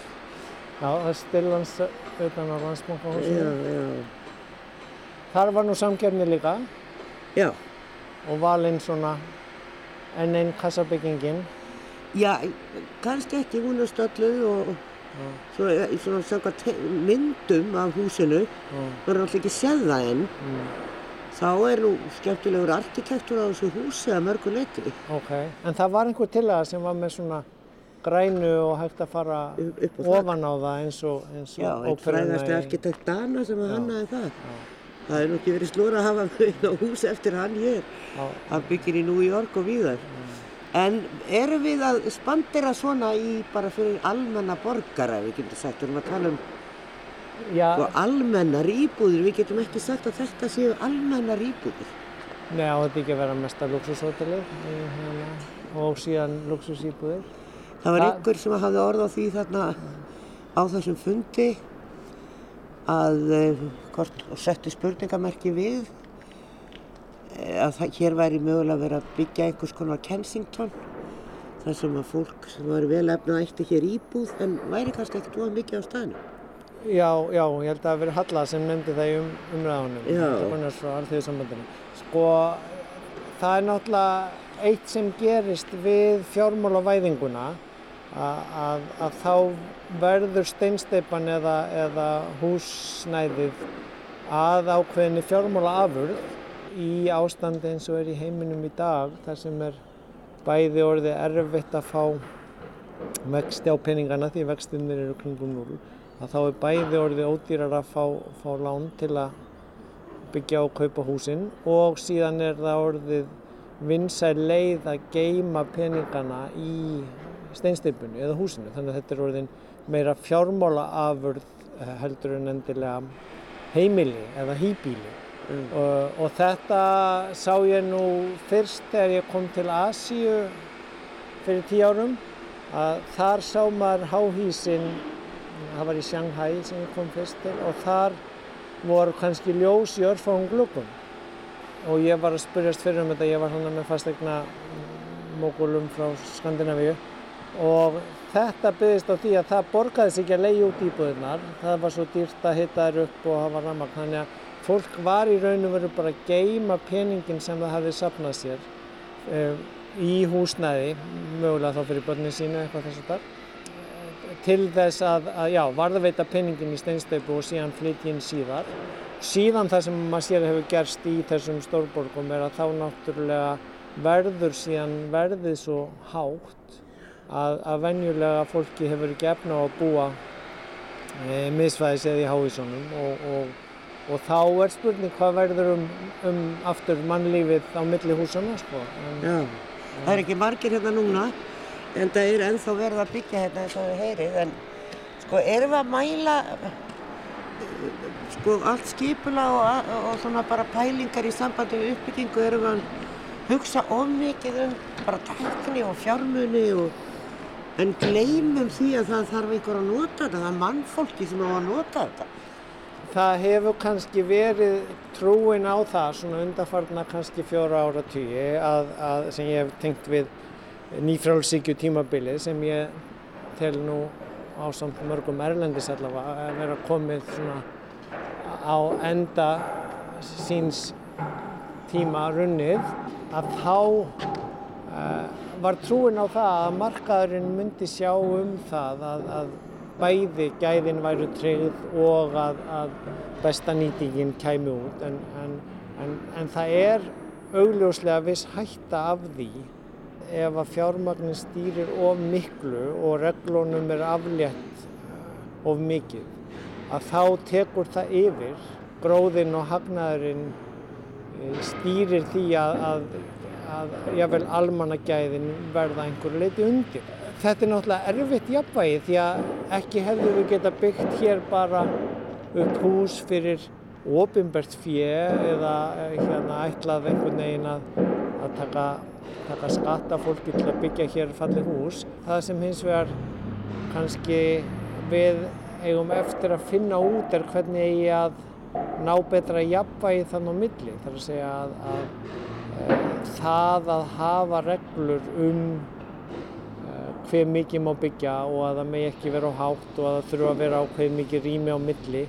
Já, það er stillans utan á landsbankahúsinu. já. Þar var nú samkefni líka Já, og valinn svona enn einn kassabyggingin. já, kannski ekki hún er stölluð og svo, svona samkvæmt myndum af húsinu, það er alltaf ekki séð það enn. mm, Þá er nú skemmtilegur arkitektur á þessu húsi að mörgu leiti ok, en það var einhver tillaga sem var með svona grænu og hægt að fara upp upp ofan á það eins og, eins og Já, einn óperuna í- arkitekt Dana sem að hannaði það. Já, Það er nú ekki verið slúra að hafa einn á hús eftir hann hér. já, Hann byggir í New York og víðar. En erum við að spandera svona í bara fyrir almenna borgara, við getum sagt, við erum að tala um sko, almennar íbúðir, við getum ekki sagt að þetta séu almennar íbúðir. Nei, á þetta ekki að vera mesta luxushótelið í hérna, og síðan luxusýbúðir. Það var Það- einhver sem hafði orð á því þarna á þessum fundi að eh, hvort, og setti spurningamerki við eh, að það, hér væri mögulega verið að byggja einhvers konar Kensington þar sem að fólk sem væri vel efnað ætti hér íbúð en væri kannski ekkert of mikið á staðinu. Já, já, ég held að það verið Halla sem nefndi það í um, umræðunum. Er frá alþjóðsambandinu. Sko, það er náttúrulega eitt sem gerist við fjármálavæðinguna að, þá verður steinsteipan eða, eða húsnæðið að ákveðinni fjármálaafurð í ástandi eins og er í heiminum í dag þar sem er bæði orðið erfitt að fá vexti á peningana því vextinir eru kringum 0 að þá er bæði orðið ódýrar að fá, fá lán til að byggja og kaupa húsin og síðan er það orðið vinsæl leið að geima peningana í steinsteipunni eða húsinu þannig að þetta er orðin meira fjármála afurð heldur en endilega heimili eða hýbíli mm. og, og þetta sá ég nú fyrst þegar ég kom til Asíu fyrir tíu árum að þar sá maður háhísin það var í Shanghai sem ég kom fyrst til og þar voru kannski ljós í örfáum glukkum og ég var að spyrjast fyrir um þetta, ég var hann með fastegna mógulum frá Skandinavíu. Og þetta byggðist á því að það borgaði sig ekki að leiði út íbúðunar það var svo dýrt að hitta þær upp og hafa rammak þannig að fólk var í raun og veru bara að geima peningin sem það hafði sapnað sér um, í húsnæði mögulega þá fyrir börnin sína eitthvað þess að það til þess að, að já, varðveita peningin í steinstöpu og síðan flytjinn síðar. Síðan það sem maður sér hefur gerst í þessum stórborgum er að þá náttúrulega verður síðan verðið svo hátt að, að venjulega fólki hefur ekki efna á að búa e, miðsvæðis eða í háísónum og, og, og þá er spurning hvað verður um, um aftur mannlífið á milli húsana sko. en, Já, það er ekki margir hérna núna en það er ennþá verið að byggja hérna eins og við heyrið en sko erum við að mæla sko allt skipula og, og svona bara pælingar í sambandi við uppbyggingu erum við að hugsa of mikið um bara tækni og fjármunni og en gleymum því að það þarf einhver að nota þetta, það er mannfólki sem á að nota þetta. Það hefur kannski verið trúin á það svona undarfarna kannski fjóra ára tíu að, að sem ég hef tengt við nýfrálsíkju tímabilið sem ég tel nú á samt mörgum erlendis allavega að vera komið svona á enda síns tíma runnið að þá uh, var trúin á það að markaðurinn myndi sjá um það að, að bæði gæðin væru tryggð og að, að besta nýtingin kæmi út. En, en, en, en það er augljóslega viss hætta af því ef að fjármagnin stýrir of miklu og reglunum er aflétt eh, of mikið að þá tekur það yfir gróðinn og hagnaðurinn eh, stýrir því að, að að jável almannagæðin verða einhverju leiti undir. Þetta er náttúrulega erfitt jafnvægi því að ekki hefðu við geta byggt hér bara upp hús fyrir ofinbært fjö eða eh, hérna ætlað einhvern veginn að, að taka, taka skatta fólki til að byggja hér falli hús. Það sem hins vegar kannski við eigum eftir að finna út er hvernig eigi að ná betra jafnvægi þann á milli. Það er að segja að, að það að hafa reglur um uh, hver mikið má byggja og að það megi ekki vera á hátt og að það þurfa að vera á hver mikið rými á milli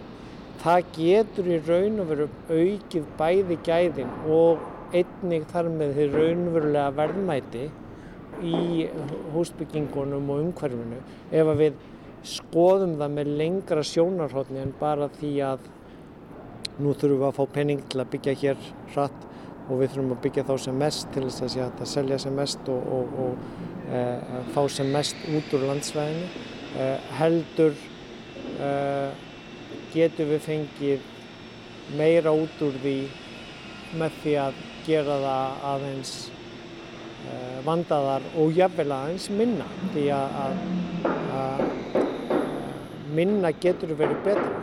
það getur í raun og veru aukið bæði gæðin og einnig þar með því raunverulega verðmæti í húsbyggingunum og umhverfinu ef að við skoðum það með lengra sjónarhóttni en bara því að nú þurfum við að fá penning til að byggja hér hratt og við þurfum að byggja þá sem mest til þess að að selja sem mest og, og, og e, fá sem mest út úr landsvæðinu. E, heldur e, getur við fengið meira út úr því með því að gera það aðeins vandaðar og jafnvel aðeins minna því að, að, að minna getur verið betra.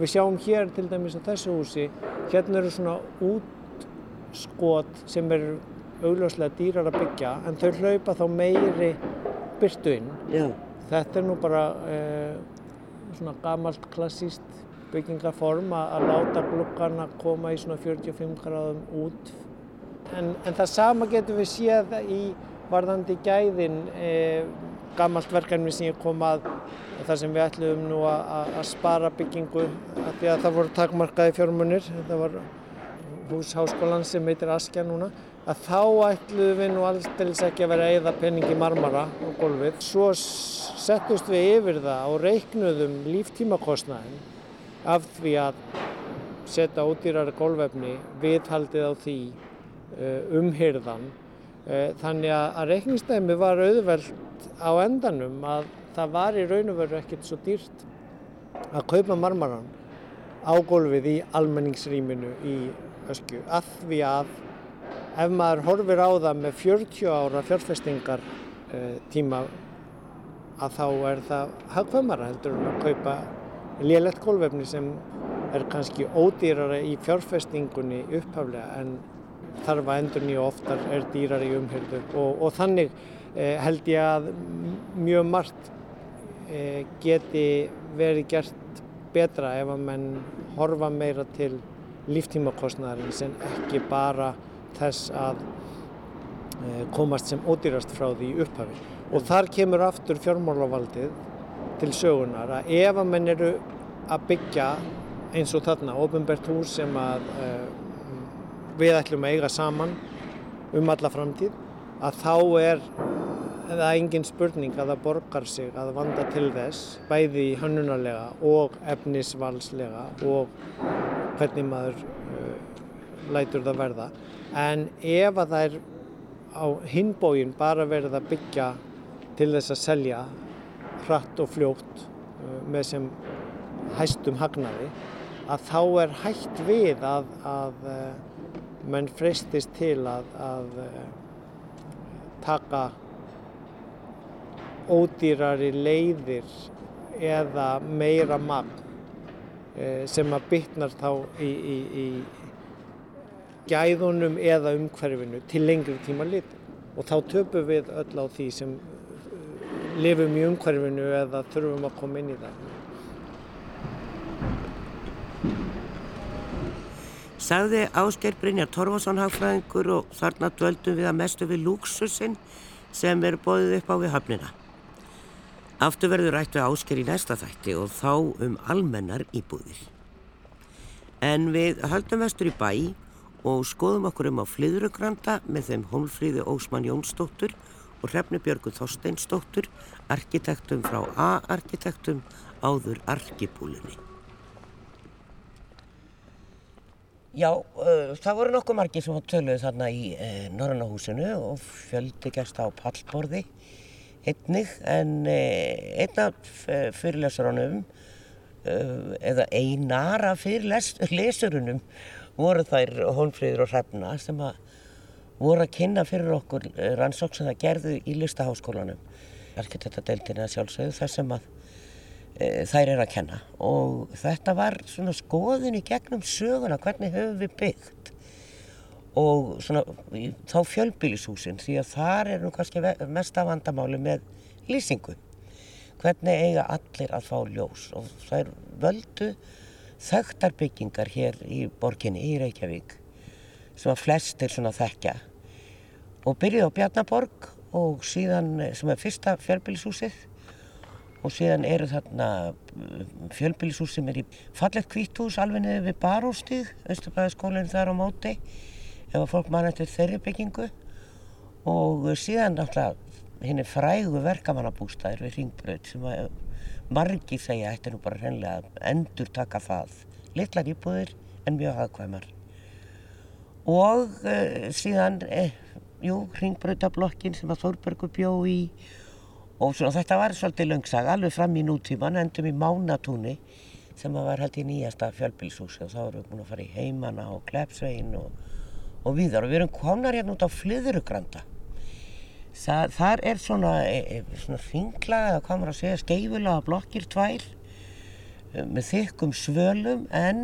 Við sjáum hér til dæmis á þessu húsi, hérna eru svona út skot sem er augljóslega dýrar að byggja en þau hlaupa þá meiri byrtu inn. Já. Þetta er nú bara eh, svona gamalt klassíst byggingaform að láta glukkarna koma í svona 45 gráðum út. En, en það sama getur við séð í varðandi gæðin eh, gamalt verkefni sem ég kom að þar sem við ætlum nú að spara byggingu að því að það voru takmarkaði fjármunir. Þetta var hús háskólan sem heitir Askja núna að þá ætluðum við nú alltaf ekki að vera að eða penningi marmara á golfið. Svo settust við yfir það og reiknuðum líftímakostnæðin af því að setja ódýrari golfefni, viðhaldið á því, uh, umhyrðan. Uh, þannig að reikningstæmi var auðvelt á endanum að það var í raun og veru ekkert svo dýrt að kaupa marmaran á golfið í almenningsrýminu í öskju að því að ef maður horfir á það með 40 ára fjárfestingar uh, tíma að þá er það hagfamara heldur en að kaupa lélegt gólvefni sem er kannski ódýrara í fjárfestingunni upphaflega en þarf að endur nýja oftar er dýrar í umhyrðu og, og þannig eh, held ég að mjög margt eh, geti verið gert betra ef að menn horfa meira til líftímakostnæðarins en ekki bara þess að eh, komast sem ódýrast frá því upphafi. Og þar kemur aftur fjármálávaldið til sögunar að ef að menn eru að byggja eins og þarna ofinbært hús sem að uh, við ætlum að eiga saman um alla framtíð að þá er það engin spurning að það borgar sig að vanda til þess bæði hannunarlega og efnisvalslega og hvernig maður uh, lætur það verða. En ef að það er á hinbógin bara verið að byggja til þess að selja hratt og fljótt uh, með sem hæstum hagnaði að þá er hægt við að, að menn freystist til að, að taka ódýrari leiðir eða meira magn sem að bytnar þá í, í, í gæðunum eða umhverfinu til lengri tíma lit og þá töpum við öll á því sem lifum í umhverfinu eða þurfum að koma inn í það. Sagði Ásker Brynjar Torfason hagfræðingur og þarna dvöldum við að mestu við lúksusinn sem er bóðið upp á við höfnina. Aftur verður rætt við Ásker í næsta þætti og þá um almennar íbúðir. En við höldum vestur í bæ og skoðum okkur um á flyðrugranda með þeim Hólfríði Ósmann Jónsdóttur og Hrefni Björgu Þorsteinsdóttur, arkitektum frá A-arkitektum áður arkipúlunni. Já, uh, það voru nokkuð margir sem töluði þarna í uh, Norrannahúsinu og fjöldi gerst á pallborði einnig en uh, einn af fyrirlesurunum eða einar af fyrirlesurunum voru þær Holmfríður og Hrefna sem að voru að kynna fyrir okkur rannsók sem það gerðu í listaháskólanum. Arkitektadeildina sjálfsögðu þar sem að e, þær er að kenna. Og þetta var svona skoðin í gegnum söguna hvernig höfum við byggt? Og svona þá fjölbílishúsin því að þar er nú kannski mest af vandamáli með lýsingu. Hvernig eiga allir að fá ljós? Og er völdu þekktar byggingar hér í borginni í Reykjavík sem að flestir svona þekkja. Og byrjuði á Bjarnaborg og síðan sem er fyrsta fjölbílishúsið og síðan eru þarna uh, fjölbílisús sem er í fallegt kvíthús alveg niður við Baróstíð, Östubæðaskólinn þar á móti ef að fólk mann eftir þeirri byggingu. Og síðan náttúrulega hinn er frægu verkamannabústæðir við Ringbröð sem að margi segja ætti nú bara hreinlega að endur taka það. Litlar íbúðir en mjög hafðkvæmar og uh, síðan eh, jú, Ringbröðablokkin sem að Þórbergur bjó í. Og svona, þetta var svolítið langsag alveg fram í nútíman, endum í Mánatúni sem var held í nýjasta fjölbilshúsi og þá erum við búin að fara í heimana og Klepsvegin og, og viðar og við erum konar hérna út á Flyðurugranda Þar, þar er svona, e, e, svona ringlaga eða hvað maður að segja skeifulega blokkir tvær e, með þykkum svölum en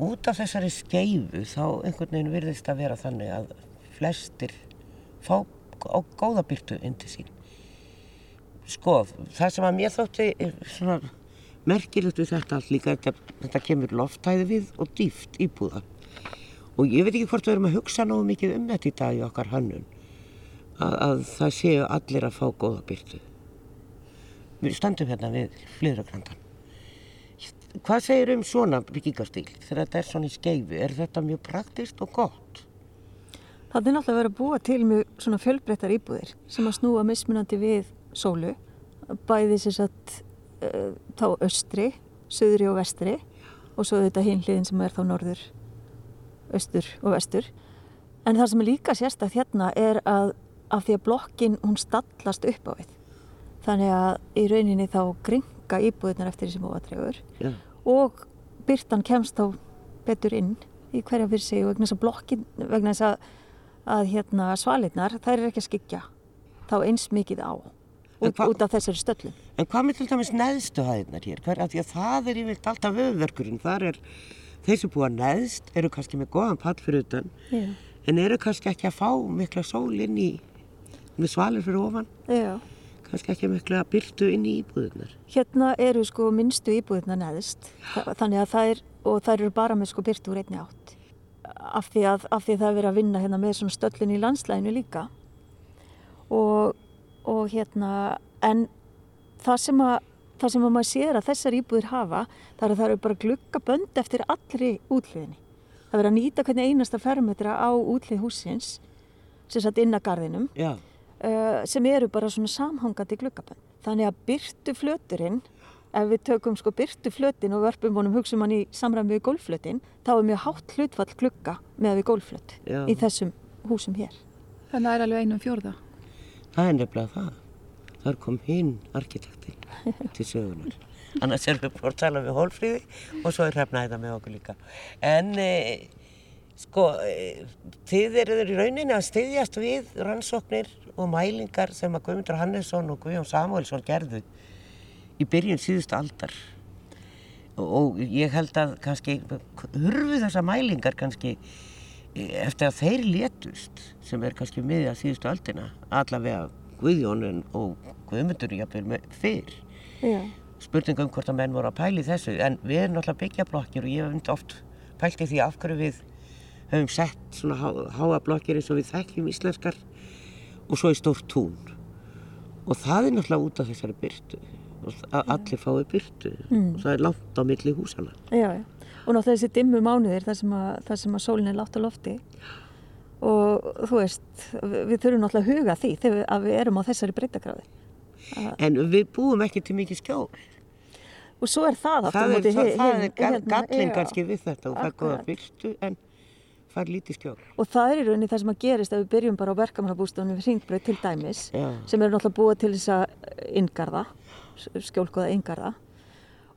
út af þessari skeifu þá einhvern veginn virðist að vera þannig að flestir fá á góðabyrtu inn til sín. Sko, það sem að mér þótti svona merkilegt við þetta allt líka þetta, þetta kemur loftæði við og dýft íbúða. Og ég veit ekki hvort við erum að hugsa náðu mikið um þetta í dag í okkar hannun að, að það séu allir að fá góða byrtu við standum hérna við flyðragrandan hvað segir um svona byggingastíl þegar þetta er svona í skeifu er þetta mjög praktist og gott? Það er náttúrulega að vera að búa til mjög svona fjölbreyttar íbúðir sem að snúa mismunandi við sólu bæði sér satt uh, þá austri, söðri og vestri og svo þetta hinliðin sem er þá norður, austur og vestur. En það sem er líka sérstaklega hérna er að af því að blokkin hún stallast upp á við þannig að í rauninni þá gringa íbúðunar eftir þessi móatregur yeah. og byrtan kemst þá betur inn í hverja fyrir sig og vegna þess að blokkin vegna þess að, að hérna, svalinnar þær er ekki að skikja þá eins mikið á út, hva- út af þessari stöllum. En hvað með til dæmis neðstu hæðinar hér? Hver, því að það er yfirleitt alltaf höfverkurinn. Þar er, þeir sem búa neðst eru kannski með góðan pall fyrir utan, Já. en eru kannski ekki að fá mikla sól inn í, með svalir fyrir ofan, Já. kannski ekki mikla byrtu inn í íbúðunar. Hérna eru sko minnstu íbúðina neðist, Þa- þannig að það er, og það eru bara með sko byrtu úr einni átt. Af því að, af því að það er verið að vinna hérna með stöllin í landslæginu líka. Og, og hérna, en það sem að, það sem að maður sér að þessar íbúðir hafa, það er að það eru bara gluggabönd eftir allri útliðinni. Það er verið að nýta hvernig einasta fermetra á útlið húsins, sem satt inn að garðinum Já, uh, sem eru bara svona samhangandi gluggabönd. Þannig að byrtu flöturinn, ef við tökum sko byrtu flötin og verpum honum hugsaum hann í samræmi við gólflötin, þá er mjög hátt hlutfall glugga með við gólflöt Já. í þessum húsum hér. Þannig er alveg einum fjórða. það er nefnilega það. Þar kom hinn arkitektin til sögunar. Annars erum við búin að tala við Hólfríði og svo er hrefnaði það með okkur líka. En e, sko, þið eru í rauninni að styðjast við rannsóknir og mælingar sem að Guðmundur Hannesson og Guðjón Samuelsson gerðu í byrjun síðustu aldar. Og, ég held að kannski hurfu þessa mælingar kannski e, eftir að þeir létust sem er kannski miðja síðustu aldina allavega Guðjónin og Guðmundur jafnvel fyrr Já. spurning um hvort að menn voru að pæli þessu en við erum náttúrulega byggjablokkir og ég hef oft pælt í því af hverju við höfum sett svona há, háa blokkir eins og við þekkjum íslenskar og svo í stórt tún. Og það er náttúrulega út af þessari byrtu og allir fái byrtu og það er langt á milli húsana Já, já. Og náttúrulega þessi dimmu mánuðir þar sem að, að sólinn er látt á lofti. Og þú veist, við, þurfum náttúrulega að huga því þegar við, erum á þessari breytagráði. en við búum ekki til mikið skjól. Og svo er það það er, er ga- hérna, gallin kannski við þetta og það er góða byrtu en fær lítið skjól Og það er í rauninni það sem að gerist ef við byrjum bara á verkamannabústofunum við Hringbraut til dæmis Já. sem eru náttúrulega búið til þess að inngarða, skjólkóða inngarða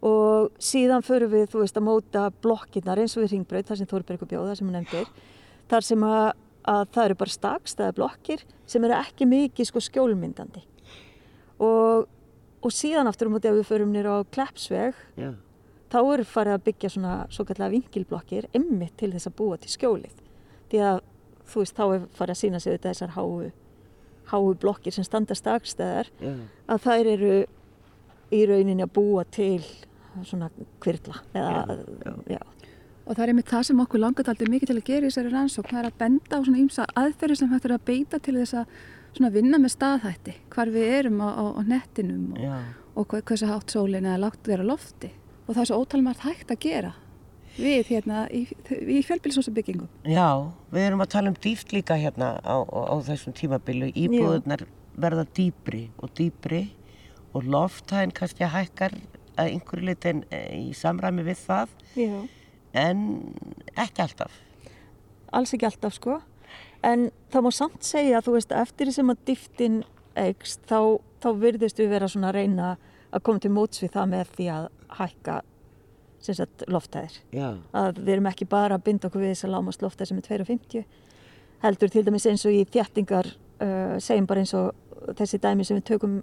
og síðan förum við, þú veist, að móta blokkinnar eins og við Hringbraut, þar sem Þórbergur bjóð, þar sem hún nefndir, þar sem að, að það eru bara stakstæða blokkir sem eru ekki mikið sko skjólmyndandi og, og síðan aftur um ef við förum nýra á Kleppsveg Já. Þá eru farið að byggja svona svo kallega vingilblokkir ymmit til þess að búa til skjólið. Því að þú veist, þá er farið að sína sig þetta þessar háu, háu blokkir sem standa stakstæðar Já. að þær eru í rauninni að búa til svona kvirla eða, já, Og það er einmitt það sem okkur langar aldrei mikið til að gera í þessari rannsókn, það er að benda á svona ímsa aðferði sem hægt er að beita til þess að svona vinna með staðhætti, hvar við erum á, á, á nettinum og, og hvað, hversu hátt sólinn eða lágt vera lofti. Og það er svo ótalmart hægt að gera við hérna í, í fjölbílisósabyggingum. Já, við erum að tala um dýft líka hérna á, á, á þessum tímabilu. Íbúðunar verða dýpri og dýpri og lofthæðin kannski hækkar að einhverju litin í samræmi við það já. en ekki alltaf. alls ekki alltaf sko en það má samt segja þú veist eftir sem að dýftin eikst þá, þá virðist við vera svona að reyna að koma til móts við það með því að hækka sem sagt loftæðir. Að við erum ekki bara að binda okkur við þess að lámast loftæðir sem er 250 heldur til dæmis eins og í þjættingar uh, segjum bara eins og þessi dæmi sem við tökum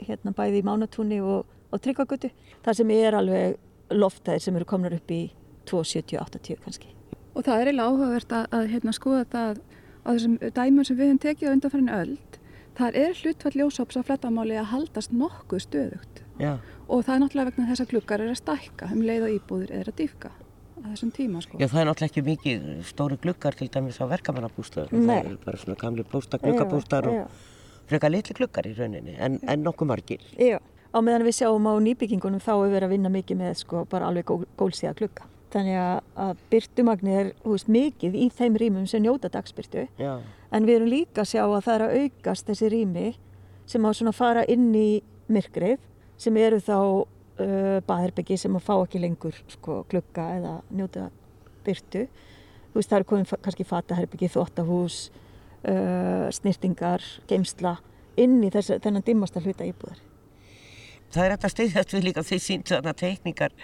hérna bæði í Mánatúni og, og Tryggvagötu þar sem er alveg loftæðir sem eru komnar upp í 270-80 kannski. Og það er eiginlega áhugavert að, að hérna, skoða það á þessum dæmum sem við höfum tekið á undanfærin öld. Það er hlutfall ljósóps á flettamáli að haldast nokkuð stöðugt. já, Og það er náttúrulega vegna þess að gluggar er að stækka um leið og íbúður er að dýfka á þessum tíma sko. já, það er náttúrulega ekki mikið stóri gluggar til dæmis á verkamannabústöðum. Nei. Það eru bara svona gamli Já, já. og frekar litli gluggar í rauninni en, en nokkuð margir. Já, á meðan við sjáum á nýbyggingunum þá er verið að vinna mikið með sko bara alveg gól, gólsíða klukka. Þannig að, að byrtumagnir er veist, mikið í þeim rýmum sem njóta dagsbyrtu Já, en við erum líka að sjá að það er að aukast þessi rými sem á svona fara inn í myrkrið sem eru þá uh, baðherbyggi sem að fá ekki lengur sko klukka eða njóta byrtu. Þú veist það eru komin fa- kannski fataherbyggi, þvóttahús, uh, snirtingar, geimsla inn í þess, þennan dimmasta hluta íbúðar. Það er þetta stiðjast við líka því síndu þarna teikningar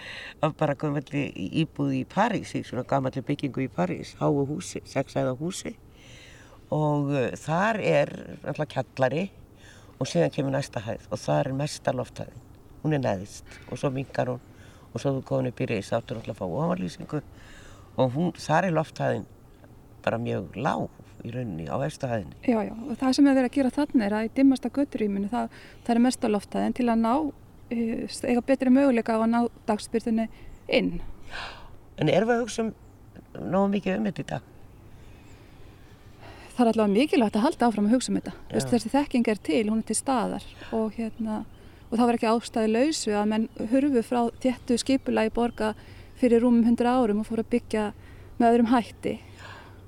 af bara gömmalli íbúð í París, svona gammalli byggingu í París, háu húsi, sexæða húsi. Og uh, þar er alltaf kjallari og síðan kemur næsta hæð og það er mesta lofthæðin. Hún er neðist og svo mingar hún og svo þú komin upp í reys áttur alltaf að fá ofanlýsingu og hún, þar er lofthæðin bara mjög lág í rauninni á efstahæðinni. Já, já, og það sem er verið að gera þannig er að í dimmasta götturýminu það, það er mesta lofthæðin til að ná, uh, eiga betri möguleika á að ná dagspyrtunni inn. En erum við að hugsa um náðu mikið um þetta í dag? Það er allavega mikilvægt að halda áfram að hugsa um þetta. Veist, þessi þekking er til, hún er til staðar og, hérna, og það var ekki ástæði lausu að menn hurfu frá þéttu skipula í borga fyrir rúmum 100 árum og fóru að byggja með öðrum hætti.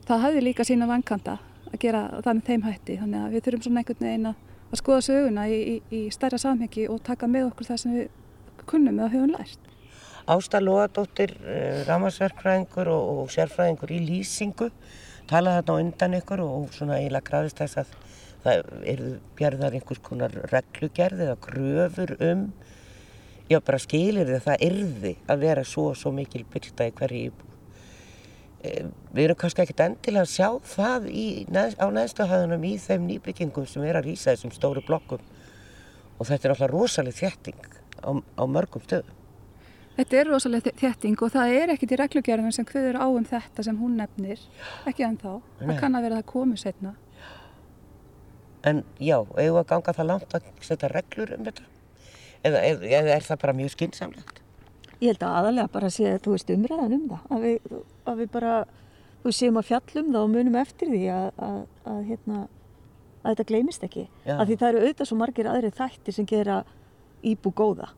Það hafði líka sína vankanta að gera þannig þeim hætti þannig að við þurfum svona einhvern veginn að skoða söguna í, í, í stærra samhengi og taka með okkur það sem við kunnum eða höfum lært. Ásta Lóadóttir, ramarsverkfræðingur og, og sérfræðingur í lýsingu talaði þarna undan ykkur og svona eiginlega grafist þess að það eru gerðar einhvers konar reglugerði eða kröfur um já bara skilir þið að það yrði að vera svo og svo mikil byrta í hverju íbúð. E, við erum kannski ekkert endilega að sjá það í, á neðstuhæðunum í þeim nýbyggingum sem er að rýsa þessum stóru blokkum og þetta er alltaf rosalega þjætting á, á mörgum stöðum. Þetta er rosalega þétting og það er ekkert í reglugjörðum sem hviður á um þetta sem hún nefnir, ekki ennþá. Nei. Það kann að vera að það komi setna. En já, eigum að ganga það langt að setja reglur um þetta? Eða, eða, eða er það bara mjög skynnsamlegt? Ég held að aðalega bara sé að þú veist umræðan um það. Að við, að við bara, þú séum að fjallum það og munum eftir því að, að, að, hérna, að þetta gleymist ekki. Já. Að því það eru auðvitað svo margir aðri þættir sem gera íbú góða.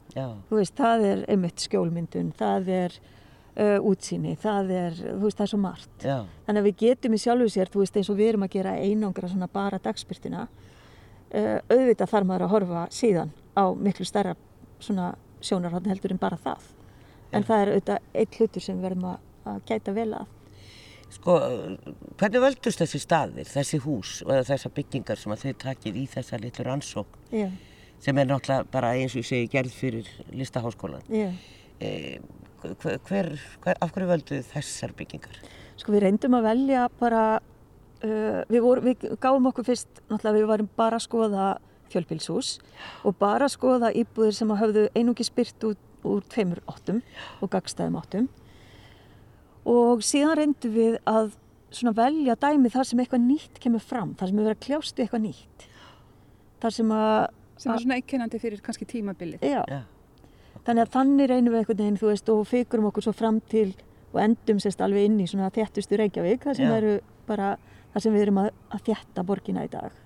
Veist, það er einmitt skjólmyndun, það er uh, útsýni, það er, veist, það er svo margt. Já. Þannig að við getum í sjálfu sér, þú veist eins og við erum að gera einangra svona bara dagspyrtina, uh, auðvitað þarf maður að horfa síðan á miklu stærra svona sjónarhóttn heldur en bara það. En það er auðvitað eitt hlutur sem verðum að, að gæta vel að. Sko, hvernig völdust þessi staðir, þessi hús og þessar byggingar sem að þau takið í þessa litlu rannsókn? Já sem er náttúrulega bara eins og ég segi gerð fyrir listaháskólan eh, hver, hver, af hverju völdu þessar byggingar? Sko við reyndum að velja bara uh, við, voru, við gáum okkur fyrst náttúrulega við varum bara að skoða fjölbilshús og bara að skoða íbúðir sem hafðu einungi spyrt út úr tveimur óttum og gagstæðum óttum og síðan reyndum við að velja dæmi þar sem eitthvað nýtt kemur fram, þar sem við verðum að kljástu eitthvað nýtt. Þar sem að sem er svona einkennandi fyrir kannski tímabilið. Já. já, þannig að þannig reynum við einhvern veginn þú veist og fikurum okkur svo fram til og endum sérst alveg inn í svona þjættustu Reykjavík þar sem, bara, þar sem við erum að, að þjætta borgina í dag.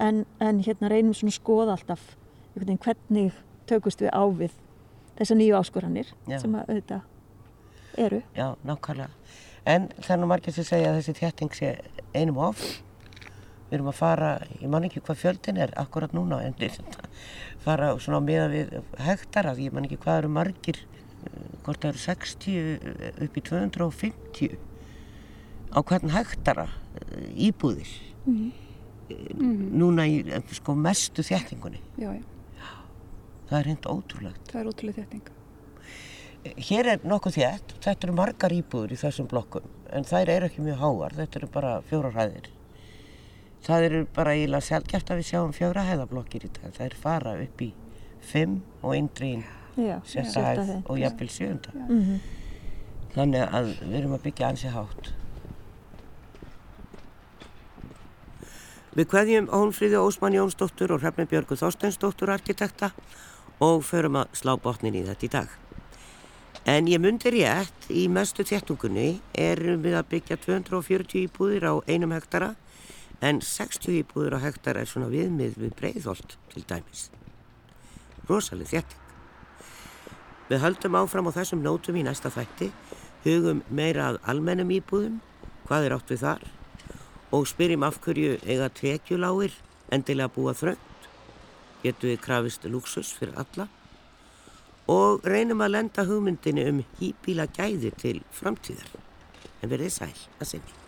En, en hérna reynum svona skoða alltaf hvernig tökust við á við þessar nýju áskoranir já. sem að auðvitað eru Já, nákvæmlega en þannig margir sem segja að þessi þjætting sé einum of við erum að fara, ég man ekki hvað fjöldin er akkurat núna en fara svona meða við hektara ég man ekki hvað eru margir hvort það eru 60 upp í 250 á hvern hektara íbúðir mm -hmm. núna í sko mestu þjættingunni já, já. Það er hreint ótrúlegt. Það er ótrúlega þjætting hér er nokkuð þjætt þetta eru margar íbúður í þessum blokkum en þær eru ekki mjög háar. Þetta eru bara fjórarhæðir það eru bara eiginlega sjálfgeft að við sjáum fjögra hæðablokkir í dag. Það er fara upp í fimm og eindrýn setta hæð og jafnvel sjönda mm -hmm. þannig að við erum að byggja ansi hátt. Við hvaðjum Ónfríði Ósmann Jónsdóttur og Hrefni Björgu Þorsteinsdóttur arkitekta og förum að slá botnin í þetta í dag En ég myndi rétt í mestu þéttungunni erum við að byggja 240 íbúðir á einum hektara en 60 íbúður á hektar er svona viðmið við breyðholt til dæmis. Rosalega þjætting. Við höldum áfram á þessum nótum í næsta þætti, hugum meira að almennum íbúðum, hvað er átt við þar og spyrjum af hverju eiga tvekjuláir endilega búa þröngt, getur við krafist luxus fyrir alla og reynum að lenda hugmyndinu um hýbíla gæði til framtíðar en verðið sæl að sinni.